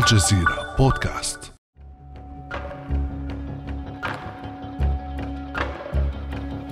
الجزيرة بودكاست.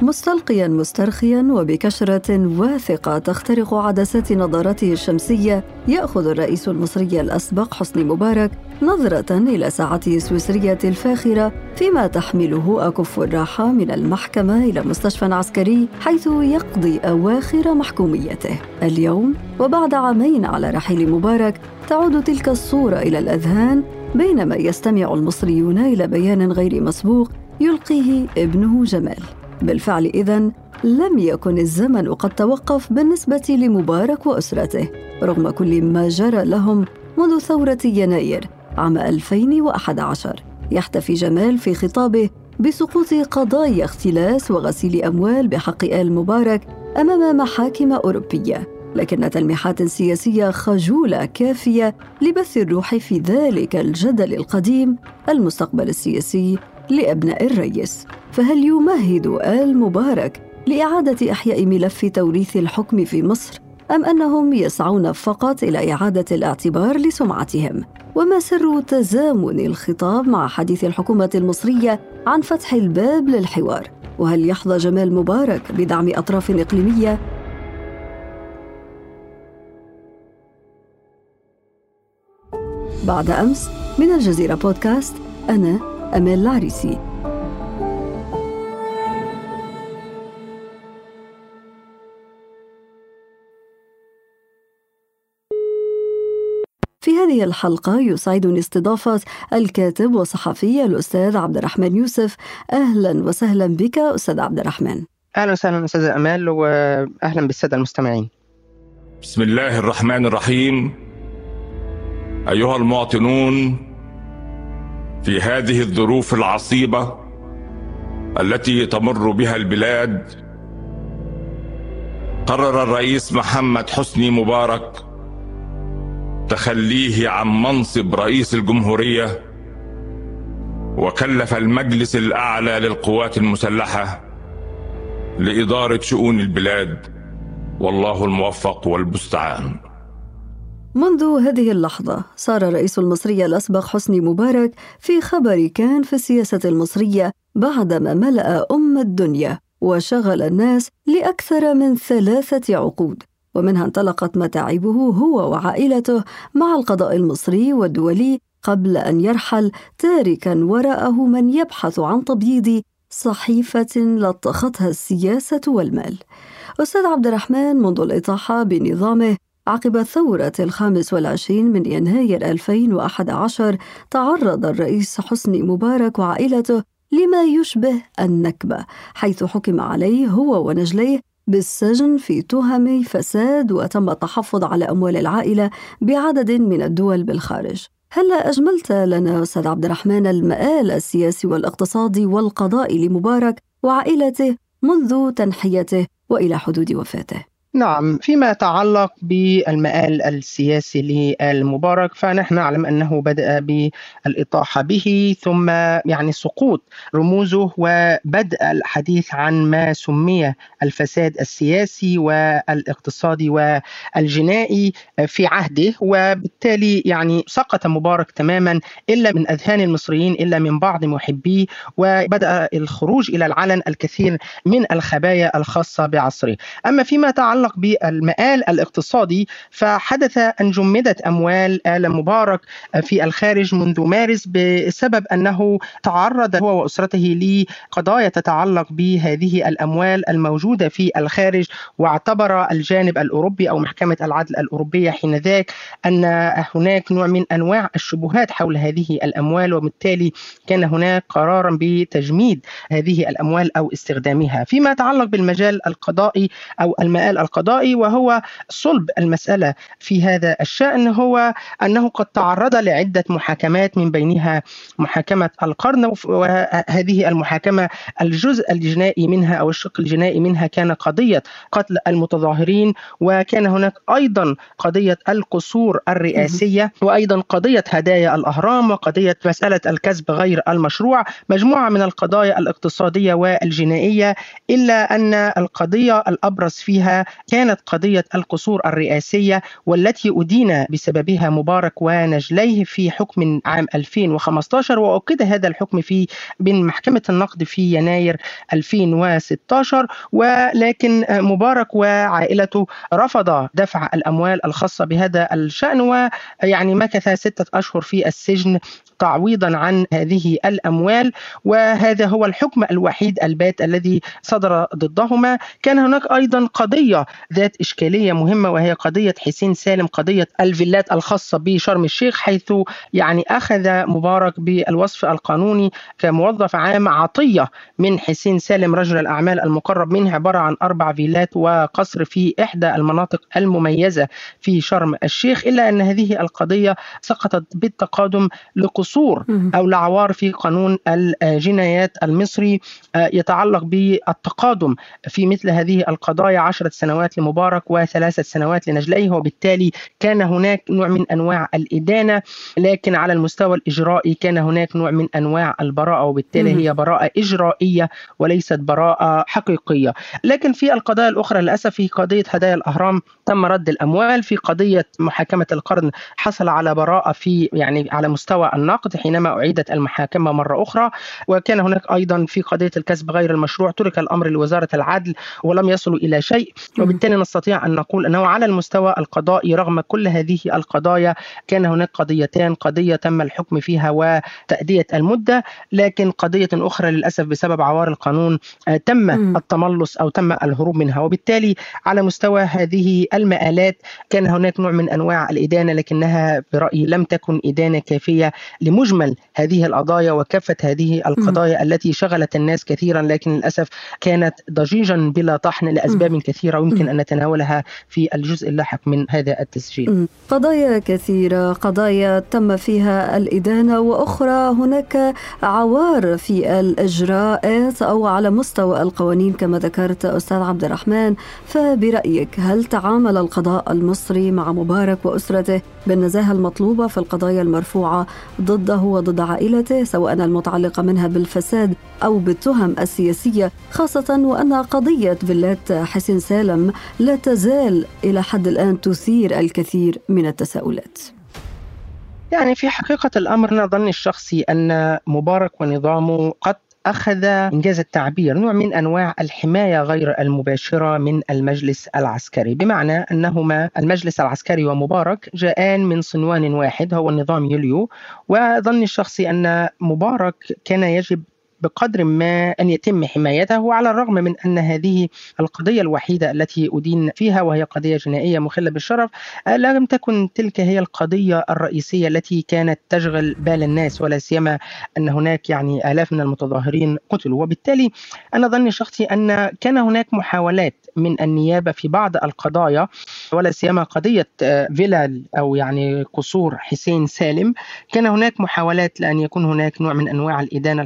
مستلقيا مسترخيا وبكشرة واثقة تخترق عدسات نظارته الشمسية يأخذ الرئيس المصري الأسبق حسني مبارك نظرة إلى ساعته السويسرية الفاخرة فيما تحمله أكف الراحة من المحكمة إلى مستشفى عسكري حيث يقضي أواخر محكوميته. اليوم وبعد عامين على رحيل مبارك تعود تلك الصورة إلى الأذهان بينما يستمع المصريون إلى بيان غير مسبوق يلقيه ابنه جمال. بالفعل إذن لم يكن الزمن قد توقف بالنسبة لمبارك وأسرته رغم كل ما جرى لهم منذ ثورة يناير عام 2011 يحتفي جمال في خطابه بسقوط قضايا اختلاس وغسيل أموال بحق آل مبارك أمام محاكم أوروبية. لكن تلميحات سياسية خجولة كافية لبث الروح في ذلك الجدل القديم المستقبل السياسي لأبناء الرئيس فهل يمهد آل مبارك لإعادة إحياء ملف توريث الحكم في مصر أم أنهم يسعون فقط إلى إعادة الاعتبار لسمعتهم؟ وما سر تزامن الخطاب مع حديث الحكومة المصرية عن فتح الباب للحوار؟ وهل يحظى جمال مبارك بدعم أطراف إقليمية؟ بعد أمس من الجزيرة بودكاست أنا أمال العريسي في هذه الحلقة يسعدني استضافة الكاتب والصحفي الأستاذ عبد الرحمن يوسف. أهلا وسهلا بك أستاذ عبد الرحمن. أهلا وسهلا أستاذ أمال وأهلا بالسادة المستمعين. بسم الله الرحمن الرحيم. أيها المواطنون في هذه الظروف العصيبة التي تمر بها البلاد قرر الرئيس محمد حسني مبارك تخليه عن منصب رئيس الجمهورية وكلف المجلس الأعلى للقوات المسلحة لإدارة شؤون البلاد. والله الموفق والمستعان. منذ هذه اللحظة صار الرئيس المصري الأسبق حسني مبارك في خبر كان في السياسة المصرية بعدما ملأ أم الدنيا وشغل الناس لأكثر من ثلاثة عقود. ومنها انطلقت متاعبه هو وعائلته مع القضاء المصري والدولي قبل أن يرحل تاركا وراءه من يبحث عن تبييض صحيفة لطختها السياسة والمال. أستاذ عبد الرحمن منذ الإطاحة بنظامه عقب الثورة الخامس والعشرين من يناير 2011 تعرض الرئيس حسني مبارك وعائلته لما يشبه النكبة حيث حكم عليه هو ونجليه بالسجن في تهم فساد وتم التحفظ على أموال العائلة بعدد من الدول بالخارج هل أجملت لنا أستاذ عبد الرحمن المآل السياسي والاقتصادي والقضائي لمبارك وعائلته منذ تنحيته وإلى حدود وفاته؟ نعم فيما يتعلق بالمآل السياسي للمبارك فنحن نعلم أنه بدأ بالإطاحة به ثم يعني سقوط رموزه وبدأ الحديث عن ما سمي الفساد السياسي والاقتصادي والجنائي في عهده وبالتالي يعني سقط مبارك تماما إلا من أذهان المصريين إلا من بعض محبيه وبدأ الخروج إلى العلن الكثير من الخبايا الخاصة بعصره. أما فيما يتعلق يتعلق بالمآل الاقتصادي فحدث أن جمدت أموال آل مبارك في الخارج منذ مارس بسبب أنه تعرض هو وأسرته لقضايا تتعلق بهذه الأموال الموجودة في الخارج واعتبر الجانب الأوروبي أو محكمة العدل الأوروبية حينذاك أن هناك نوع من أنواع الشبهات حول هذه الأموال وبالتالي كان هناك قرارا بتجميد هذه الأموال أو استخدامها. فيما يتعلق بالمجال القضائي أو المآل القضائي وهو صلب المسألة في هذا الشأن هو أنه قد تعرض لعدة محاكمات من بينها محاكمة القرن وهذه المحاكمة الجزء الجنائي منها أو الشق الجنائي منها كان قضية قتل المتظاهرين وكان هناك أيضا قضية القصور الرئاسية وأيضا قضية هدايا الأهرام وقضية مسألة الكسب غير المشروع مجموعة من القضايا الاقتصادية والجنائية إلا أن القضية الأبرز فيها كانت قضية القصور الرئاسية والتي أدين بسببها مبارك ونجليه في حكم عام 2015 وأكد هذا الحكم في من محكمة النقد في يناير 2016 ولكن مبارك وعائلته رفض دفع الأموال الخاصة بهذا الشأن ويعني مكث ستة أشهر في السجن تعويضا عن هذه الأموال. وهذا هو الحكم الوحيد البات الذي صدر ضدهما. كان هناك أيضا قضية ذات إشكالية مهمة وهي قضية حسين سالم قضية الفيلات الخاصة بشرم الشيخ حيث يعني أخذ مبارك بالوصف القانوني كموظف عام عطية من حسين سالم رجل الأعمال المقرب منه عبارة عن أربع فيلات وقصر في إحدى المناطق المميزة في شرم الشيخ إلا أن هذه القضية سقطت بالتقادم لقصور أو لعوار في قانون الجنايات المصري يتعلق بالتقادم في مثل هذه القضايا عشرة سنوات لمبارك وثلاثة سنوات لنجليه وبالتالي كان هناك نوع من أنواع الإدانة لكن على المستوى الإجرائي كان هناك نوع من أنواع البراءة وبالتالي هي براءة إجرائية وليست براءة حقيقية. لكن في القضايا الأخرى للأسف في قضية هدايا الأهرام تم رد الأموال في قضية محاكمة القرن حصل على براءة في يعني على مستوى النقد حينما أعيدت المحاكمة مرة أخرى. وكان هناك أيضا في قضية الكسب غير المشروع ترك الأمر لوزارة العدل ولم يصلوا إلى شيء. وبالتالي نستطيع أن نقول أنه على المستوى القضائي رغم كل هذه القضايا كان هناك قضيتان قضية تم الحكم فيها وتأدية المدة لكن قضية أخرى للأسف بسبب عوار القانون تم التملص أو تم الهروب منها. وبالتالي على مستوى هذه المآلات كان هناك نوع من أنواع الإدانة لكنها برأيي لم تكن إدانة كافية لمجمل هذه القضايا وكافة هذه القضايا التي شغلت الناس كثيرا لكن للأسف كانت ضجيجا بلا طحن لأسباب كثيرة. ويمكن أن نتناولها في الجزء اللاحق من هذا التسجيل. قضايا كثيرة قضايا تم فيها الإدانة وأخرى هناك عوار في الإجراءات أو على مستوى القوانين كما ذكرت أستاذ عبد الرحمن. فبرأيك هل تعامل القضاء المصري مع مبارك وأسرته بالنزاهة المطلوبة في القضايا المرفوعة ضده وضد عائلته سواء المتعلقة منها بالفساد أو بالتهم السياسية خاصة وأن قضية فيلات حسين سالم لا تزال إلى حد الآن تثير الكثير من التساؤلات. يعني في حقيقة الأمر أنا ظني الشخصي أن مبارك ونظامه قد أخذ إنجاز التعبير نوع من أنواع الحماية غير المباشرة من المجلس العسكري. بمعنى أنهما المجلس العسكري ومبارك جاءان من صنوان واحد هو النظام يوليو. وظني الشخصي أن مبارك كان يجب بقدر ما أن يتم حمايته وعلى الرغم من أن هذه القضية الوحيدة التي أدين فيها وهي قضية جنائية مخلة بالشرف لم تكن تلك هي القضية الرئيسية التي كانت تشغل بال الناس ولا سيما أن هناك يعني آلاف من المتظاهرين قتلوا. وبالتالي أنا ظني الشخصي أن كان هناك محاولات من النيابة في بعض القضايا ولا سيما قضية فيلا أو يعني قصور حسين سالم. كان هناك محاولات لأن يكون هناك نوع من أنواع الإدانة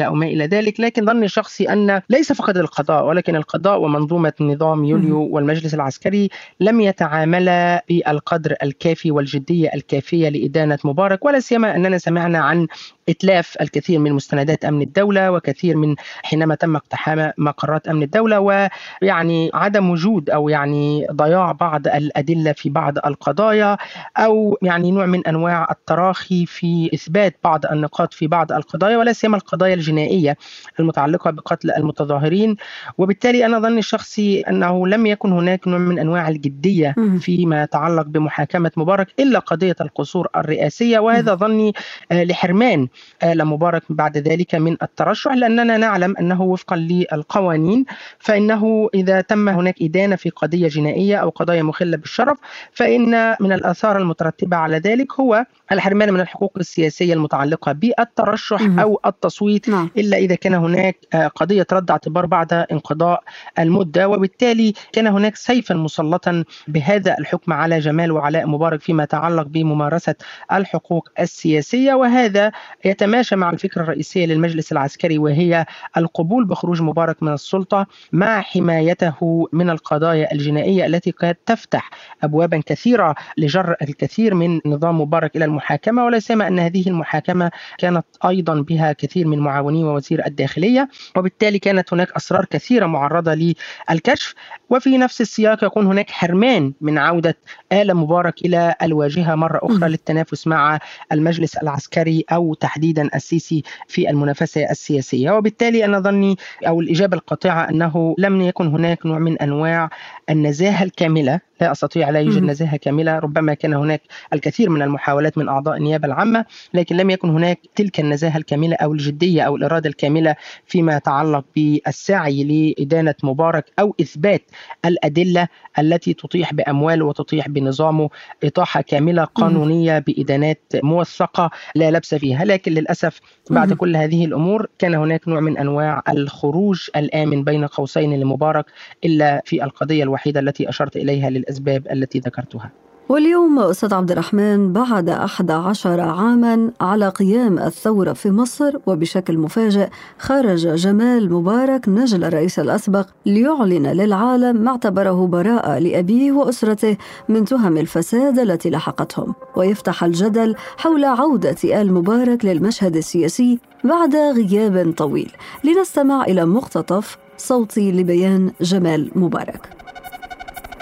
الحقيقيه أو ما إلى ذلك لكن ظني الشخصي أن ليس فقط القضاء ولكن القضاء ومنظومة نظام يوليو والمجلس العسكري لم يتعاملا بالقدر الكافي والجدية الكافية لإدانة مبارك ولا سيما أننا سمعنا عن إتلاف الكثير من مستندات أمن الدولة وكثير من حينما تم اقتحام مقرات أمن الدولة ويعني عدم وجود أو يعني ضياع بعض الأدلة في بعض القضايا أو يعني نوع من أنواع التراخي في إثبات بعض النقاط في بعض القضايا ولا سيما القضايا الجنائية المتعلقة بقتل المتظاهرين. وبالتالي أنا ظني الشخصي أنه لم يكن هناك نوع من أنواع الجدية فيما يتعلق بمحاكمة مبارك إلا قضية القصور الرئاسية. وهذا ظني لحرمان آل مبارك بعد ذلك من الترشح لأننا نعلم أنه وفقا للقوانين فإنه إذا تم هناك إدانة في قضية جنائية أو قضايا مخلة بالشرف فإن من الآثار المترتبة على ذلك هو الحرمان من الحقوق السياسية المتعلقة بالترشح أو التصويت إلا إذا كان هناك قضية رد اعتبار بعد انقضاء المدة وبالتالي كان هناك سيفا مسلطا بهذا الحكم على جمال وعلاء مبارك فيما يتعلق بممارسة الحقوق السياسية وهذا يتماشى مع الفكرة الرئيسية للمجلس العسكري وهي القبول بخروج مبارك من السلطة مع حمايته من القضايا الجنائية التي قد تفتح أبوابا كثيرة لجر الكثير من نظام مبارك إلى المحاكمة. ولا سيما أن هذه المحاكمة كانت أيضا بها كثير من معاوني ووزير الداخلية وبالتالي كانت هناك أسرار كثيرة معرضة للكشف. وفي نفس السياق يكون هناك حرمان من عودة آل مبارك إلى الواجهة مرة أخرى للتنافس مع المجلس العسكري أو تحديدا السيسي في المنافسة السياسية. وبالتالي أنا ظني أو الإجابة القاطعة أنه لم يكن هناك نوع من أنواع النزاهة الكاملة لا أستطيع لا يوجد نزاهة كاملة ربما كان هناك الكثير من المحاولات من أعضاء النيابة العامة لكن لم يكن هناك تلك النزاهة الكاملة أو الجدية أو الإرادة الكاملة فيما يتعلق بالسعي لإدانة مبارك أو إثبات الأدلة التي تطيح بأمواله وتطيح بنظامه إطاحة كاملة قانونية بإدانات موثقة لا لبس فيها. لكن للأسف بعد كل هذه الأمور كان هناك نوع من أنواع الخروج الآمن بين قوسين لمبارك إلا في القضية الوحيدة التي أشرت إليها للأسف. الأسباب التي ذكرتها. واليوم أستاذ عبد الرحمن بعد 11 عاما على قيام الثورة في مصر وبشكل مفاجئ خرج جمال مبارك نجل الرئيس الأسبق ليعلن للعالم ما اعتبره براءة لأبيه وأسرته من تهم الفساد التي لحقتهم. ويفتح الجدل حول عودة آل مبارك للمشهد السياسي بعد غياب طويل. لنستمع إلى مقتطف صوتي لبيان جمال مبارك.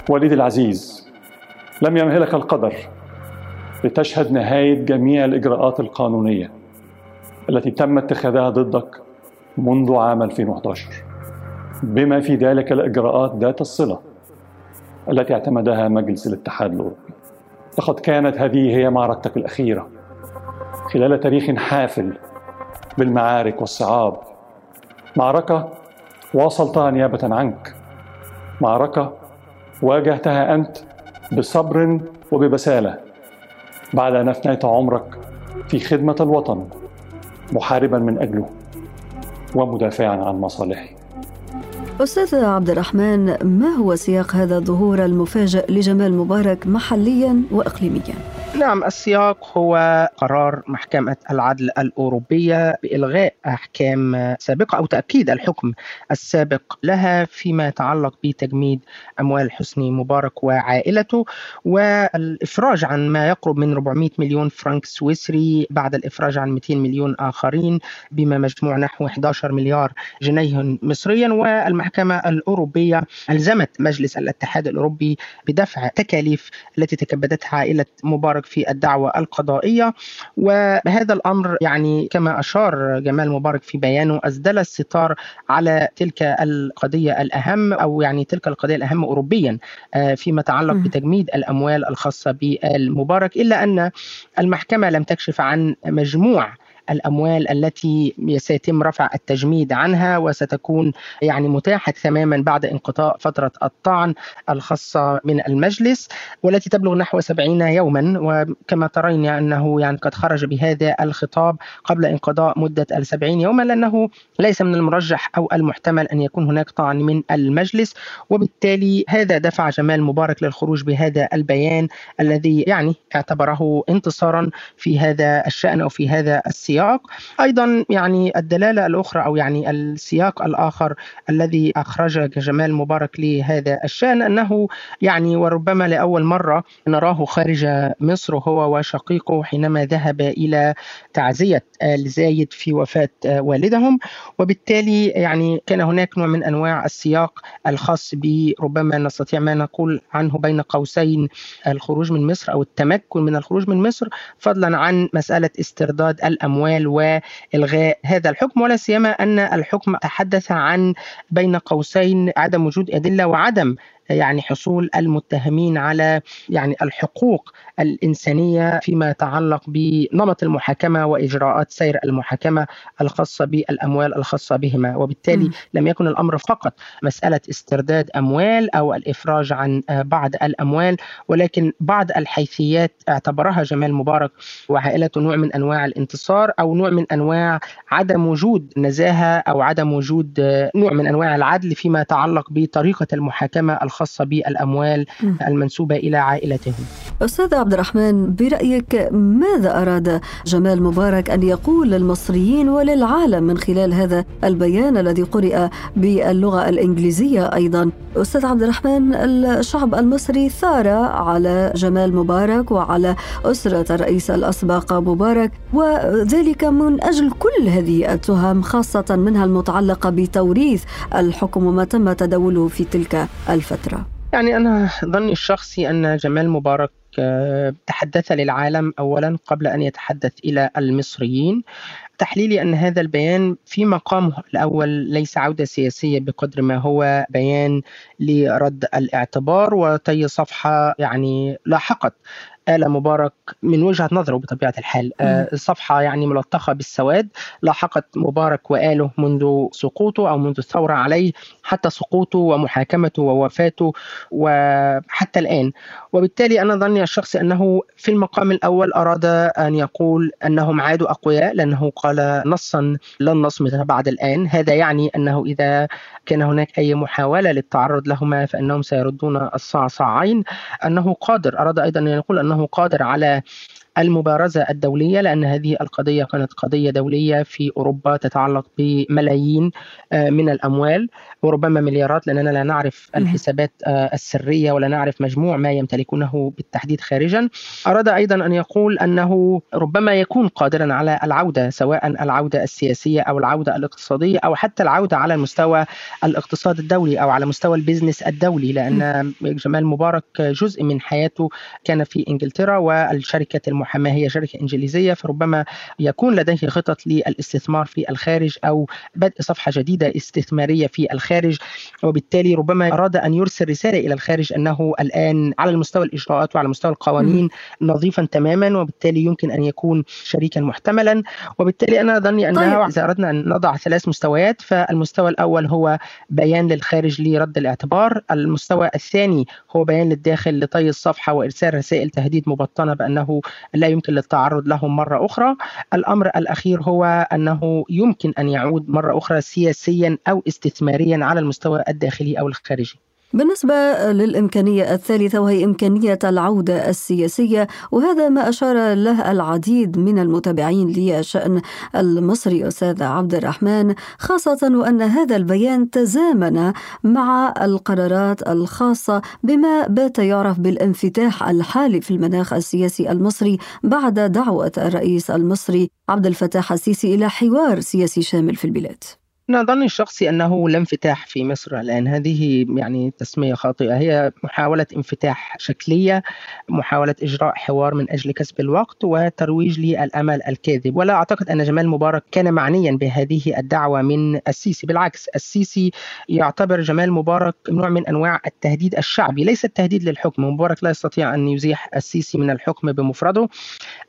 وليدي العزيز لم يمهلك القدر لتشهد نهاية جميع الإجراءات القانونية التي تم اتخاذها ضدك منذ عام 2011 بما في ذلك الإجراءات ذات الصلة التي اعتمدها مجلس الاتحاد الأوروبي. لقد كانت هذه هي معركتك الأخيرة خلال تاريخ حافل بالمعارك والصعاب. معركة واصلتها نيابة عنك. معركة واجهتها أنت بصبر وببسالة بعد أن أفنيت عمرك في خدمة الوطن محاربا من أجله ومدافعا عن مصالحه أستاذ عبد الرحمن ما هو سياق هذا الظهور المفاجئ لجمال مبارك محليا وإقليميا؟ نعم السياق هو قرار محكمة العدل الأوروبية بإلغاء أحكام سابقة أو تأكيد الحكم السابق لها فيما يتعلق بتجميد أموال حسني مبارك وعائلته والإفراج عن ما يقرب من 400 مليون فرنك سويسري بعد الإفراج عن 200 مليون آخرين بما مجموع نحو 11 مليار جنيه مصريا. والمحكمة الأوروبية ألزمت مجلس الاتحاد الأوروبي بدفع تكاليف التي تكبدتها عائلة مبارك مبارك في الدعوة القضائية. وهذا الأمر يعني كما أشار جمال مبارك في بيانه أسدل الستار على تلك القضية الأهم أو يعني تلك القضية الأهم أوروبيا آه، فيما يتعلق بتجميد الأموال الخاصة بالمبارك. إلا أن المحكمة لم تكشف عن مجموع الأموال التي سيتم رفع التجميد عنها وستكون يعني متاحة تماما بعد انقضاء فترة الطعن الخاصة من المجلس والتي تبلغ نحو 70 يوما. وكما ترين أنه يعني قد خرج بهذا الخطاب قبل انقضاء مدة ال 70 يوما لأنه ليس من المرجح أو المحتمل أن يكون هناك طعن من المجلس. وبالتالي هذا دفع جمال مبارك للخروج بهذا البيان الذي يعني اعتبره انتصارا في هذا الشأن أو في هذا السياق. السياق. أيضا يعني الدلالة الأخرى أو يعني السياق الآخر الذي اخرج جمال مبارك لهذا الشأن أنه يعني وربما لأول مرة نراه خارج مصر هو وشقيقه حينما ذهب إلى تعزية آل زايد في وفاة والدهم. وبالتالي يعني كان هناك نوع من أنواع السياق الخاص بربما نستطيع ما نقول عنه بين قوسين الخروج من مصر أو التمكن من الخروج من مصر فضلا عن مسألة استرداد الأموال الأموال وإلغاء هذا الحكم ولا سيما أن الحكم تحدث عن بين قوسين عدم وجود أدلة وعدم يعني حصول المتهمين على يعني الحقوق الإنسانية فيما يتعلق بنمط المحاكمة وإجراءات سير المحاكمة الخاصة بالأموال الخاصة بهما وبالتالي م. لم يكن الأمر فقط مسألة استرداد أموال أو الإفراج عن بعض الأموال ولكن بعض الحيثيات اعتبرها جمال مبارك وعائلته نوع من أنواع الانتصار أو نوع من أنواع عدم وجود نزاهة أو عدم وجود نوع من أنواع العدل فيما يتعلق بطريقة المحاكمة الخاصة الخاصة بالأموال المنسوبة إلى عائلتهم. أستاذ عبد الرحمن برأيك ماذا أراد جمال مبارك أن يقول للمصريين وللعالم من خلال هذا البيان الذي قرئ باللغة الإنجليزية أيضا؟ أستاذ عبد الرحمن الشعب المصري ثار على جمال مبارك وعلى أسرة الرئيس الأسبق مبارك وذلك من أجل كل هذه التهم خاصة منها المتعلقة بتوريث الحكم وما تم تداوله في تلك الفترة. يعني أنا ظني الشخصي أن جمال مبارك تحدث للعالم اولا قبل أن يتحدث إلى المصريين. تحليلي أن هذا البيان في مقامه الأول ليس عودة سياسية بقدر ما هو بيان لرد الاعتبار وطي صفحة يعني لاحقت. آل مبارك من وجهة نظره بطبيعة الحال. آه صفحة يعني ملطخة بالسواد لاحقت مبارك وآله منذ سقوطه أو منذ الثورة عليه حتى سقوطه ومحاكمته ووفاته وحتى الآن. وبالتالي أنا ظني الشخصي أنه في المقام الأول أراد أن يقول أنهم عادوا أقوياء لأنه قال نصا لن نصمت بعد الآن. هذا يعني أنه إذا كان هناك أي محاولة للتعرض لهما فإنهم سيردون الصعصعين أنه قادر أراد أيضا أن يقول أنه قادر على المبارزة الدولية لأن هذه القضية كانت قضية دولية في أوروبا تتعلق بملايين آه، من الأموال وربما مليارات لأننا لا نعرف الحسابات آه، السرية ولا نعرف مجموع ما يمتلكونه بالتحديد خارجا. أراد أيضا أن يقول أنه ربما يكون قادرا على العودة سواء العودة السياسية أو العودة الاقتصادية أو حتى العودة على المستوى الاقتصاد الدولي أو على مستوى البيزنس الدولي لأن جمال مبارك جزء من حياته كان في إنجلترا والشركة المحاماة هي شركة إنجليزية فربما يكون لديه خطط للاستثمار في الخارج أو بدء صفحة جديدة استثمارية في الخارج. وبالتالي ربما أراد أن يرسل رسالة إلى الخارج أنه الآن على المستوى الإجراءات وعلى مستوى القوانين نظيفا تماما وبالتالي يمكن أن يكون شريكا محتملا. وبالتالي أنا ظني أنها طيب. إذا أردنا أن نضع ثلاث مستويات فالمستوى الأول هو بيان للخارج لرد الاعتبار. المستوى الثاني هو بيان للداخل لطي الصفحة وإرسال رسائل تهديد مبطنة بأنه لا يمكن للتعرض لهم مرة أخرى. الأمر الأخير هو أنه يمكن أن يعود مرة أخرى سياسيا أو استثماريا على المستوى الداخلي أو الخارجي. بالنسبة للإمكانية الثالثة وهي إمكانية العودة السياسية وهذا ما أشار له العديد من المتابعين للشأن المصري أستاذ عبد الرحمن خاصة وأن هذا البيان تزامن مع القرارات الخاصة بما بات يعرف بالانفتاح الحالي في المناخ السياسي المصري بعد دعوة الرئيس المصري عبد الفتاح السيسي إلى حوار سياسي شامل في البلاد. أنا ظني الشخصي أنه لا انفتاح في مصر الآن. هذه يعني تسمية خاطئة. هي محاولة انفتاح شكلية محاولة إجراء حوار من أجل كسب الوقت وترويج للأمل الكاذب. ولا أعتقد أن جمال مبارك كان معنيا بهذه الدعوة من السيسي. بالعكس السيسي يعتبر جمال مبارك نوع من أنواع التهديد الشعبي. ليس التهديد للحكم. مبارك لا يستطيع أن يزيح السيسي من الحكم بمفرده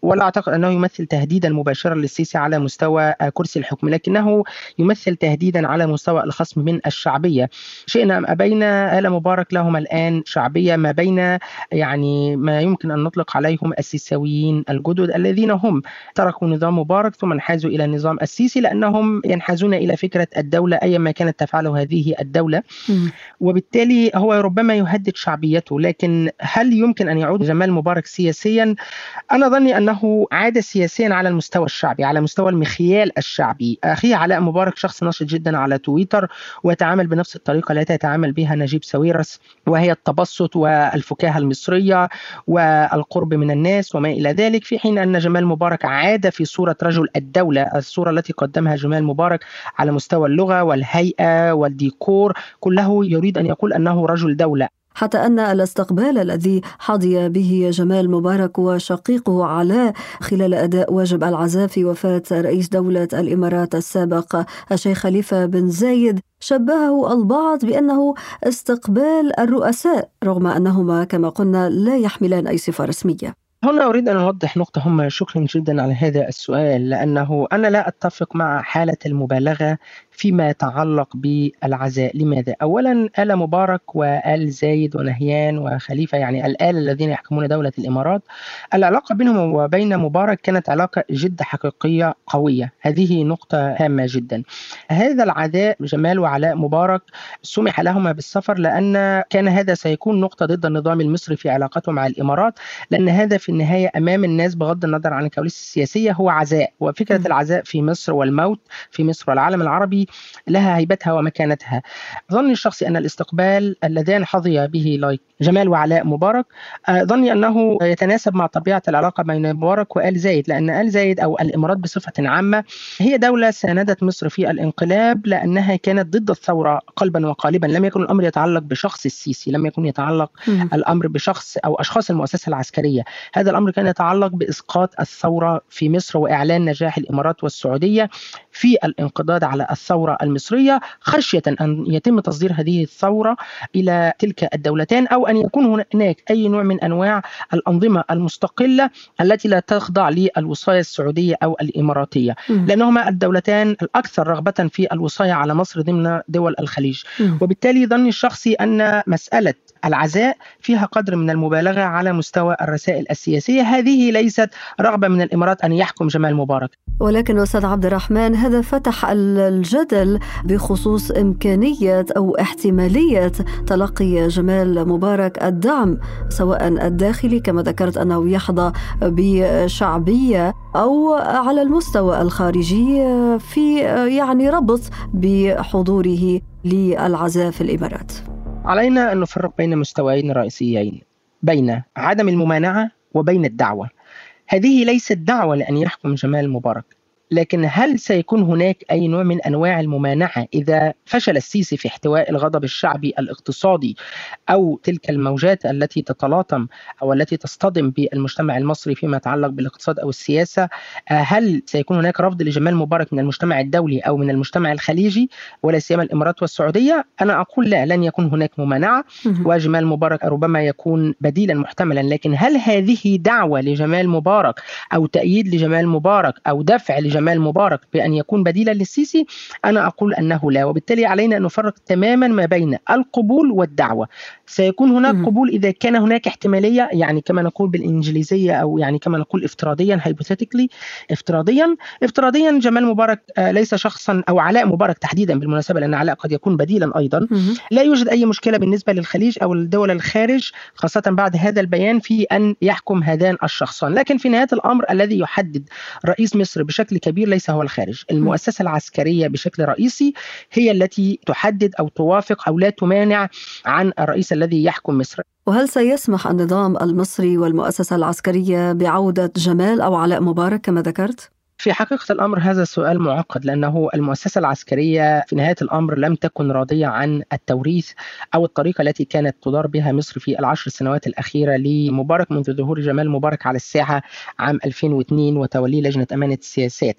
ولا أعتقد أنه يمثل تهديدا مباشرا للسيسي على مستوى كرسي الحكم. لكنه يمثل تهديد تهديدا على مستوى الخصم من الشعبية. شئنا أم أبينا آل مبارك لهم الآن شعبية. ما بين يعني ما يمكن أن نطلق عليهم السيساويين الجدد الذين هم تركوا نظام مبارك ثم انحازوا إلى النظام السيسي لأنهم ينحازون إلى فكرة الدولة أي ما كانت تفعله هذه الدولة. وبالتالي هو ربما يهدد شعبيته لكن هل يمكن أن يعود جمال مبارك سياسيا؟ أنا ظني أنه عاد سياسيا على المستوى الشعبي على مستوى المخيال الشعبي. أخي علاء مبارك شخص نشط نشط جدا على تويتر ويتعامل بنفس الطريقة التي يتعامل بها نجيب ساويرس وهي التبسط والفكاهة المصرية والقرب من الناس وما إلى ذلك في حين أن جمال مبارك عاد في صورة رجل الدولة الصورة التي قدمها جمال مبارك على مستوى اللغة والهيئة والديكور كله يريد أن يقول أنه رجل دولة. حتى أن الاستقبال الذي حظي به جمال مبارك وشقيقه علاء خلال أداء واجب العزاء في وفاة رئيس دولة الإمارات السابق الشيخ خليفة بن زايد شبهه البعض بأنه استقبال الرؤساء رغم أنهما كما قلنا لا يحملان أي صفة رسمية. هنا أريد أن أوضح نقطة هامة شكرا جدا على هذا السؤال لأنه أنا لا أتفق مع حالة المبالغة فيما يتعلق بالعزاء. لماذا؟ أولا آل مبارك وآل زايد ونهيان وخليفة يعني الآل الذين يحكمون دولة الإمارات. العلاقة بينهم وبين مبارك كانت علاقة جد حقيقية قوية. هذه نقطة هامة جدا. هذا العداء جمال وعلاء مبارك سمح لهما بالسفر لأن كان هذا سيكون نقطة ضد النظام المصري في علاقته مع الإمارات لأن هذا في النهاية أمام الناس بغض النظر عن الكواليس السياسية هو عزاء. وفكرة العزاء في مصر والموت في مصر والعالم العربي لها هيبتها ومكانتها. ظني الشخصي أن الاستقبال اللذان حظي به لايك جمال وعلاء مبارك آه، ظني أنه يتناسب مع طبيعة العلاقة بين مبارك وآل زايد لأن آل زايد أو الإمارات بصفة عامة هي دولة ساندت مصر في الانقلاب لأنها كانت ضد الثورة قلبا وقالبا. لم يكن الأمر يتعلق بشخص السيسي لم يكن يتعلق م. الأمر بشخص أو أشخاص المؤسسة العسكرية. هذا الأمر كان يتعلق بإسقاط الثورة في مصر وإعلان نجاح الإمارات والسعودية في الانقضاض على الثورة. المصرية خشية أن يتم تصدير هذه الثورة إلى تلك الدولتين أو أن يكون هناك أي نوع من أنواع الأنظمة المستقلة التي لا تخضع للوصاية السعودية أو الإماراتية. لأنهما الدولتان الأكثر رغبة في الوصاية على مصر ضمن دول الخليج. وبالتالي ظني الشخصي أن مسألة العزاء فيها قدر من المبالغة على مستوى الرسائل السياسية، هذه ليست رغبة من الإمارات أن يحكم جمال مبارك. ولكن أستاذ عبد الرحمن هذا فتح الجدل بخصوص إمكانية أو احتمالية تلقي جمال مبارك الدعم سواء الداخلي كما ذكرت أنه يحظى بشعبية أو على المستوى الخارجي في يعني ربط بحضوره للعزاء في الإمارات. علينا أن نفرق بين مستويين رئيسيين بين عدم الممانعة وبين الدعوة. هذه ليست دعوة لأن يحكم جمال مبارك. لكن هل سيكون هناك أي نوع من أنواع الممانعة إذا فشل السيسي في احتواء الغضب الشعبي الاقتصادي أو تلك الموجات التي تتلاطم أو التي تصطدم بالمجتمع المصري فيما يتعلق بالاقتصاد أو السياسة؟ هل سيكون هناك رفض لجمال مبارك من المجتمع الدولي أو من المجتمع الخليجي ولا سيما الإمارات والسعودية؟ أنا أقول لا لن يكون هناك ممانعة وجمال مبارك ربما يكون بديلا محتملا لكن هل هذه دعوة لجمال مبارك أو تأييد لجمال مبارك أو دفع لجمال جمال مبارك بأن يكون بديلا للسيسي أنا أقول أنه لا وبالتالي علينا أن نفرق تماما ما بين القبول والدعوة. سيكون هناك قبول إذا كان هناك احتمالية يعني كما نقول بالإنجليزية أو يعني كما نقول افتراضيا hypothetically افتراضيا. افتراضيا جمال مبارك ليس شخصا أو علاء مبارك تحديدا بالمناسبة لأن علاء قد يكون بديلا أيضا. لا يوجد أي مشكلة بالنسبة للخليج أو الدول الخارج خاصة بعد هذا البيان في أن يحكم هذان الشخصان. لكن في نهاية الأمر الذي يحدد رئيس مصر بشكل كبير ليس هو الخارج. المؤسسة العسكرية بشكل رئيسي هي التي تحدد أو توافق أو لا تمانع عن الرئيس الذي يحكم مصر. وهل سيسمح النظام المصري والمؤسسة العسكرية بعودة جمال أو علاء مبارك كما ذكرت؟ في حقيقة الأمر هذا السؤال معقد لأنه المؤسسة العسكرية في نهاية الأمر لم تكن راضية عن التوريث أو الطريقة التي كانت تدار بها مصر في العشر سنوات الأخيرة لمبارك منذ ظهور جمال مبارك على الساحة عام 2002 وتوليه لجنة أمانة السياسات.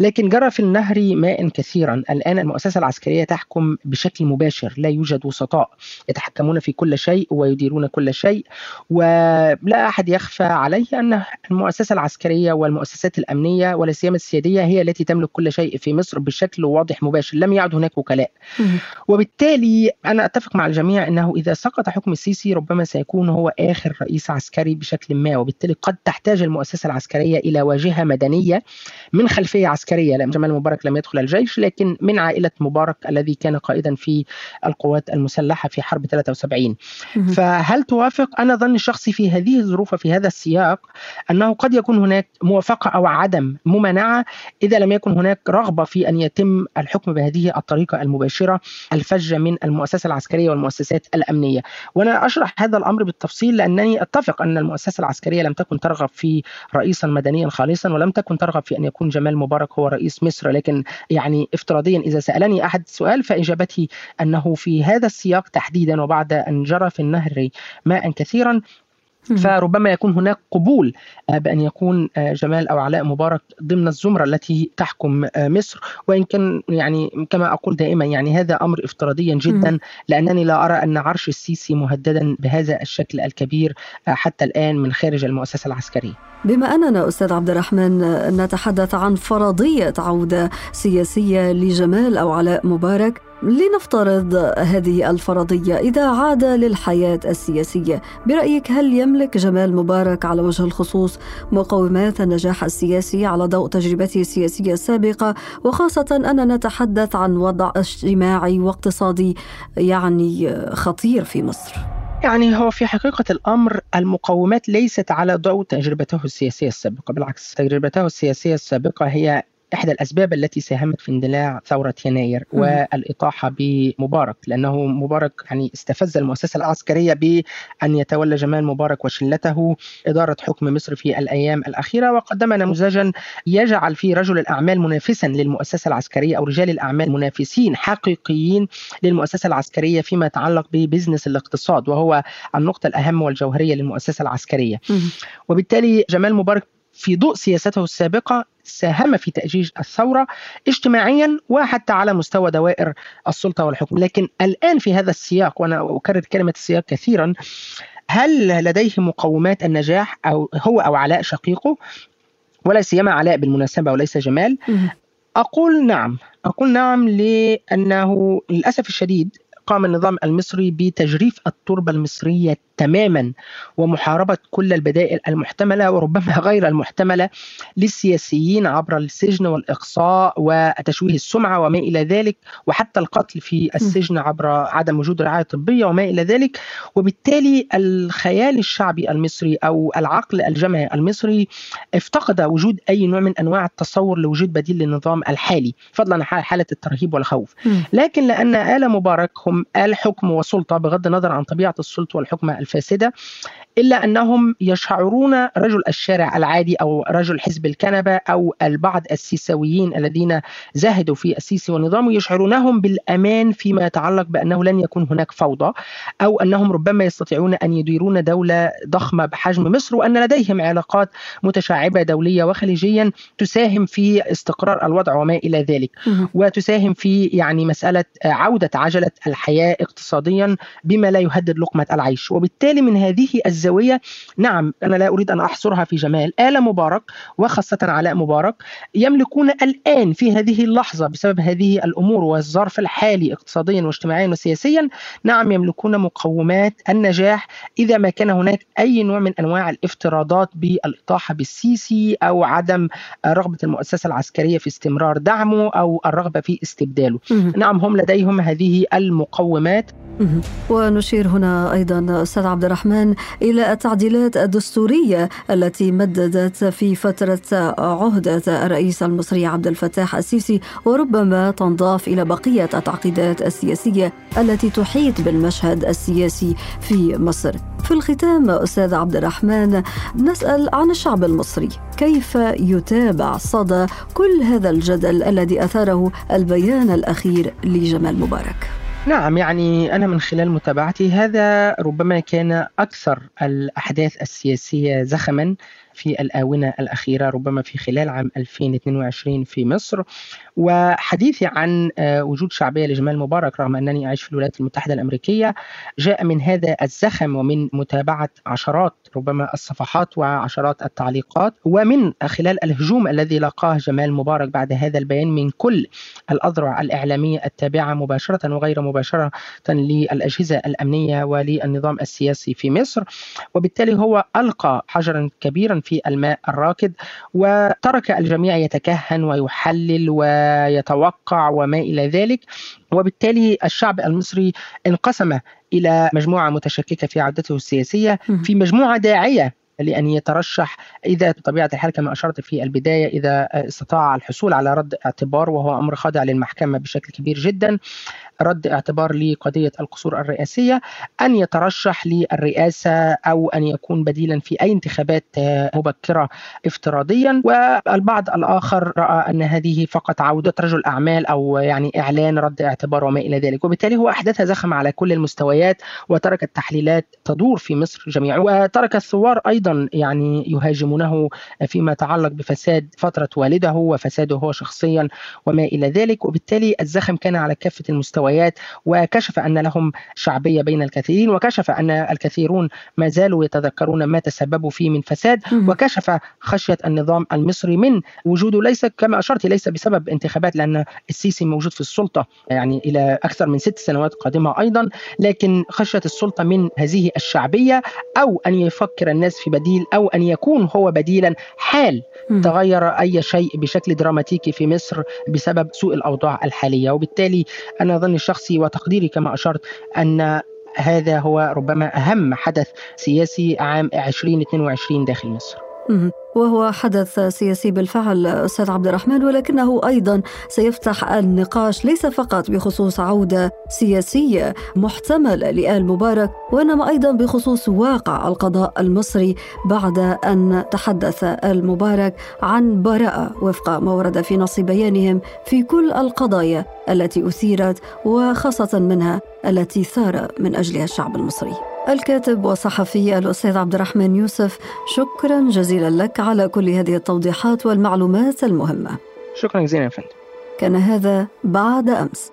لكن جرى في النهر ماء كثيرا. الآن المؤسسة العسكرية تحكم بشكل مباشر. لا يوجد وسطاء. يتحكمون في كل شيء ويديرون كل شيء. ولا أحد يخفى عليه أن المؤسسة العسكرية والمؤسسات الأمنية ولا سيما السيادية هي التي تملك كل شيء في مصر بشكل واضح مباشر لم يعد هناك وكلاء. وبالتالي أنا أتفق مع الجميع أنه إذا سقط حكم السيسي ربما سيكون هو آخر رئيس عسكري بشكل ما وبالتالي قد تحتاج المؤسسة العسكرية إلى واجهة مدنية من خلفية عسكرية. جمال مبارك لم يدخل الجيش لكن من عائلة مبارك الذي كان قائدا في القوات المسلحة في حرب 73 فهل توافق؟ أنا ظني الشخصي في هذه الظروف وفي هذا السياق أنه قد يكون هناك موافقة أو عدم ممانعة إذا لم يكن هناك رغبة في أن يتم الحكم بهذه الطريقة المباشرة الفجة من المؤسسة العسكرية والمؤسسات الأمنية. وأنا أشرح هذا الأمر بالتفصيل لأنني أتفق أن المؤسسة العسكرية لم تكن ترغب في رئيسا مدنيا خالصا ولم تكن ترغب في أن يكون جمال مبارك هو رئيس مصر. لكن يعني افتراضيا إذا سألني أحد السؤال فإجابتي أنه في هذا السياق تحديدا وبعد أن جرى في النهر ماء كثيرا فربما يكون هناك قبول آه، بأن يكون آه، جمال أو علاء مبارك ضمن الزمرة التي تحكم آه، مصر. وإن كان يعني كما أقول دائما يعني هذا أمر افتراضيا جدا لأنني لا أرى أن عرش السيسي مهددا بهذا الشكل الكبير حتى الآن من خارج المؤسسة العسكرية. بما أننا أستاذ عبد الرحمن نتحدث عن فرضية عودة سياسية لجمال أو علاء مبارك. لنفترض هذه الفرضية. إذا عاد للحياة السياسية برأيك هل يملك جمال مبارك على وجه الخصوص مقومات النجاح السياسي على ضوء تجربته السياسية السابقة؟ وخاصة أننا نتحدث عن وضع اجتماعي واقتصادي يعني خطير في مصر. يعني هو في حقيقة الأمر المقومات ليست على ضوء تجربته السياسية السابقة بالعكس تجربته السياسية السابقة هي إحدى الأسباب التي ساهمت في اندلاع ثورة يناير والإطاحة بمبارك لأنه مبارك يعني استفز المؤسسة العسكرية بأن يتولى جمال مبارك وشلته إدارة حكم مصر في الأيام الأخيرة وقدم نموذجا يجعل فيه رجل الأعمال منافسا للمؤسسة العسكرية أو رجال الأعمال منافسين حقيقيين للمؤسسة العسكرية فيما يتعلق ببزنس الاقتصاد وهو النقطة الأهم والجوهرية للمؤسسة العسكرية. وبالتالي جمال مبارك في ضوء سياسته السابقة ساهم في تأجيج الثورة اجتماعيا وحتى على مستوى دوائر السلطة والحكم. لكن الآن في هذا السياق وأنا أكرر كلمة السياق كثيرا هل لديه مقومات النجاح أو هو أو علاء شقيقه؟ ولا سيما علاء بالمناسبة وليس جمال. أقول نعم. أقول نعم لأنه للأسف الشديد قام النظام المصري بتجريف التربة المصرية تماما ومحاربة كل البدائل المحتملة وربما غير المحتملة للسياسيين عبر السجن والإقصاء وتشويه السمعة وما إلى ذلك وحتى القتل في السجن عبر عدم وجود رعاية طبية وما إلى ذلك. وبالتالي الخيال الشعبي المصري أو العقل الجمعي المصري افتقد وجود أي نوع من أنواع التصور لوجود بديل للنظام الحالي فضلا عن حالة الترهيب والخوف. لكن لأن آل مبارك هم آل حكم وسلطة بغض النظر عن طبيعة السلطة والحكم الفاسده إلا أنهم يشعرون رجل الشارع العادي أو رجل حزب الكنبة أو البعض السيساويين الذين زاهدوا في السيسي ونظامه يشعرونهم بالأمان فيما يتعلق بأنه لن يكون هناك فوضى أو أنهم ربما يستطيعون أن يديرون دولة ضخمة بحجم مصر وأن لديهم علاقات متشعبة دولية وخليجيا تساهم في استقرار الوضع وما إلى ذلك. وتساهم في يعني مسألة عودة عجلة الحياة اقتصاديا بما لا يهدد لقمة العيش. وبالتالي من هذه الزاوية. نعم أنا لا أريد أن أحصرها في جمال. آل مبارك وخاصة علاء مبارك يملكون الآن في هذه اللحظة بسبب هذه الأمور والظرف الحالي اقتصاديا واجتماعيا وسياسيا نعم يملكون مقومات النجاح إذا ما كان هناك أي نوع من أنواع الافتراضات بالإطاحة بالسيسي أو عدم رغبة المؤسسة العسكرية في استمرار دعمه أو الرغبة في استبداله. نعم هم لديهم هذه المقومات. ونشير هنا أيضا أستاذ عبد الرحمن إلى التعديلات الدستورية التي مددت في فترة عهدة الرئيس المصري عبد الفتاح السيسي وربما تنضاف إلى بقية التعقيدات السياسية التي تحيط بالمشهد السياسي في مصر. في الختام أستاذ عبد الرحمن نسأل عن الشعب المصري. كيف يتابع صدى كل هذا الجدل الذي أثاره البيان الأخير لجمال مبارك؟ نعم يعني أنا من خلال متابعتي هذا ربما كان أكثر الأحداث السياسية زخما في الآونة الأخيرة ربما في خلال عام 2022 في مصر. وحديثي عن آه، وجود شعبية لجمال مبارك رغم أنني أعيش في الولايات المتحدة الأمريكية جاء من هذا الزخم ومن متابعة عشرات ربما الصفحات وعشرات التعليقات. ومن خلال الهجوم الذي لقاه جمال مبارك بعد هذا البيان من كل الأذرع الإعلامية التابعة مباشرة وغير مباشرة للأجهزة الأمنية وللنظام السياسي في مصر. وبالتالي هو ألقى حجرا كبيرا في الماء الراكد وترك الجميع يتكهن ويحلل ويتوقع وما إلى ذلك. وبالتالي الشعب المصري انقسم إلى مجموعة متشككة في عودته السياسية في مجموعة داعية لأن يترشح إذا بطبيعة الحال كما أشرت في البداية إذا استطاع الحصول على رد اعتبار وهو أمر خاضع للمحكمة بشكل كبير جدا رد اعتبار لقضية القصور الرئاسية أن يترشح للرئاسة أو أن يكون بديلا في أي انتخابات مبكرة افتراضيا. والبعض الآخر رأى أن هذه فقط عودة رجل أعمال أو يعني إعلان رد اعتبار وما إلى ذلك. وبالتالي هو أحدث زخم على كل المستويات وترك التحليلات تدور في مصر جميعا. وترك الثوار أيضا يعني يهاجمونه فيما يتعلق بفساد فترة والده وفساده هو شخصيا وما إلى ذلك. وبالتالي الزخم كان على كافة المستويات وكشف أن لهم شعبية بين الكثيرين وكشف أن الكثيرون ما زالوا يتذكرون ما تسببوا فيه من فساد وكشف خشية النظام المصري من وجوده. ليس كما أشرت ليس بسبب انتخابات لأن السيسي موجود في السلطة يعني إلى أكثر من ست سنوات قادمة أيضا لكن خشية السلطة من هذه الشعبية أو أن يفكر الناس في بديل أو أن يكون هو بديلا حال تغير أي شيء بشكل دراماتيكي في مصر بسبب سوء الأوضاع الحالية. وبالتالي أنا ظني الشخصي وتقديري كما أشرت أن هذا هو ربما أهم حدث سياسي عام 2022 داخل مصر. وهو حدث سياسي بالفعل أستاذ عبد الرحمن ولكنه أيضا سيفتح النقاش ليس فقط بخصوص عودة سياسية محتملة لآل مبارك وإنما أيضا بخصوص واقع القضاء المصري بعد أن تحدث المبارك عن براءة وفق ما ورد في نص بيانهم في كل القضايا التي أثيرت وخاصة منها التي ثار من أجلها الشعب المصري. الكاتب والصحفي الأستاذ عبد الرحمن يوسف شكرا جزيلا لك على كل هذه التوضيحات والمعلومات المهمة. شكرا جزيلا يا فندم. كان هذا بعد أمس.